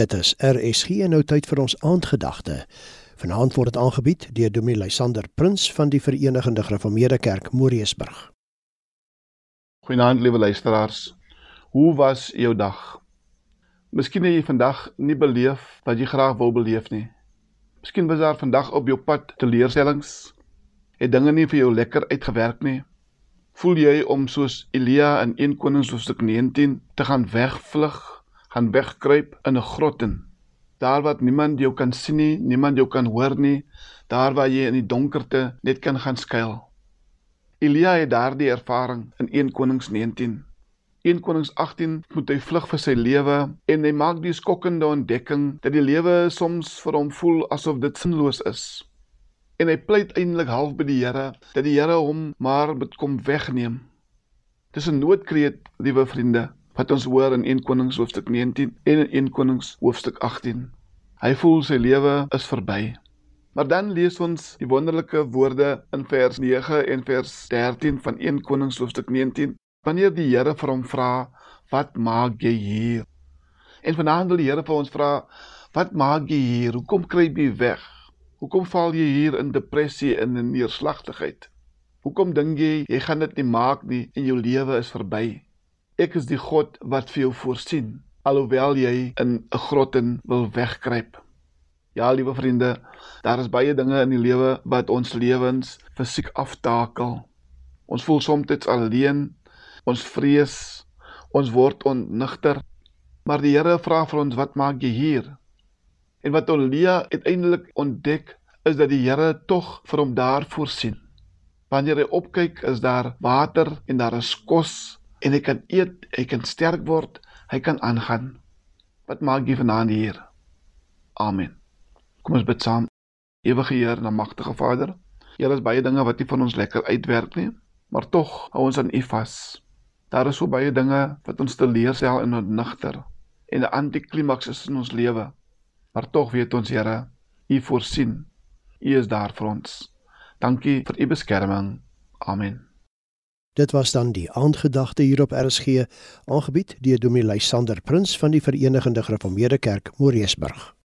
Dit is RSG en nou tyd vir ons aandgedagte. Vanaand word dit aangebied deur Dominee Lysander Prins van die Verenigde Gereformeerde Kerk Moriesburg. Goeienaand liewe luisteraars. Hoe was jou dag? Miskien het jy vandag nie beleef wat jy graag wou beleef nie. Miskien was daar vandag op jou pad teleurstellings. Het dinge nie vir jou lekker uitgewerk nie. Voel jy om soos Elia in 1 Konings hoofstuk 19 te gaan wegvlug gaan wegkruip in 'n grot in. Daar waar niemand jou kan sien nie, niemand jou kan hoor nie, daar waar jy in die donkerte net kan gaan skuil. Elia het daardie ervaring in 1 Konings 19. 1 Konings 18 moet hy vlug vir sy lewe en hy maak die skokkende ontdekking dat die lewe soms vir hom voel asof dit sinloos is. En hy pleit eintlik half by die Here dat die Here hom maar moet kom wegneem. Dis 'n noodkreet, liewe vriende wat ons hoor in 1 Konings hoofstuk 19 en in 1 Konings hoofstuk 18. Hy voel sy lewe is verby. Maar dan lees ons die wonderlike woorde in vers 9 en vers 13 van 1 Konings hoofstuk 19 wanneer die Here vir hom vra, "Wat maak jy hier?" En vanaand wil die Here vir ons vra, "Wat maak jy hier? Hoekom kruip jy weg? Hoekom val jy hier in depressie en in neerslagtigheid? Hoekom dink jy jy gaan dit nie maak nie en jou lewe is verby?" Ek is die God wat vir jou voorsien, alhoewel jy in 'n grot in wil wegkruip. Ja, liewe vriende, daar is baie dinge in die lewe wat ons lewens fisiek aftakel. Ons voel soms alleen, ons vrees, ons word onnigter. Maar die Here vra vir ons, wat maak jy hier? En wat Elia uiteindelik ontdek, is dat die Here tog vir hom daar voorsien. Wanneer hy opkyk, is daar water en daar is kos en hy kan eet, hy kan sterk word, hy kan aangaan. Wat maak jy vanaand hier? Amen. Kom ons bid saam. Ewige Heer en magtige Vader, Here is baie dinge wat nie van ons lekker uitwerk nie, maar tog hou ons aan U vas. Daar is so baie dinge wat ons teleurstel en ontnigter en 'n antiklimaks is in ons lewe. Maar tog weet ons Here, U voorsien. U is daar vir ons. Dankie vir U beskerming. Amen. Dit was dan die aandgedagte hier op RSG, aangebied deur Dominee Lysander Prins van die Verenigde Gereformeerde Kerk Moriesburg.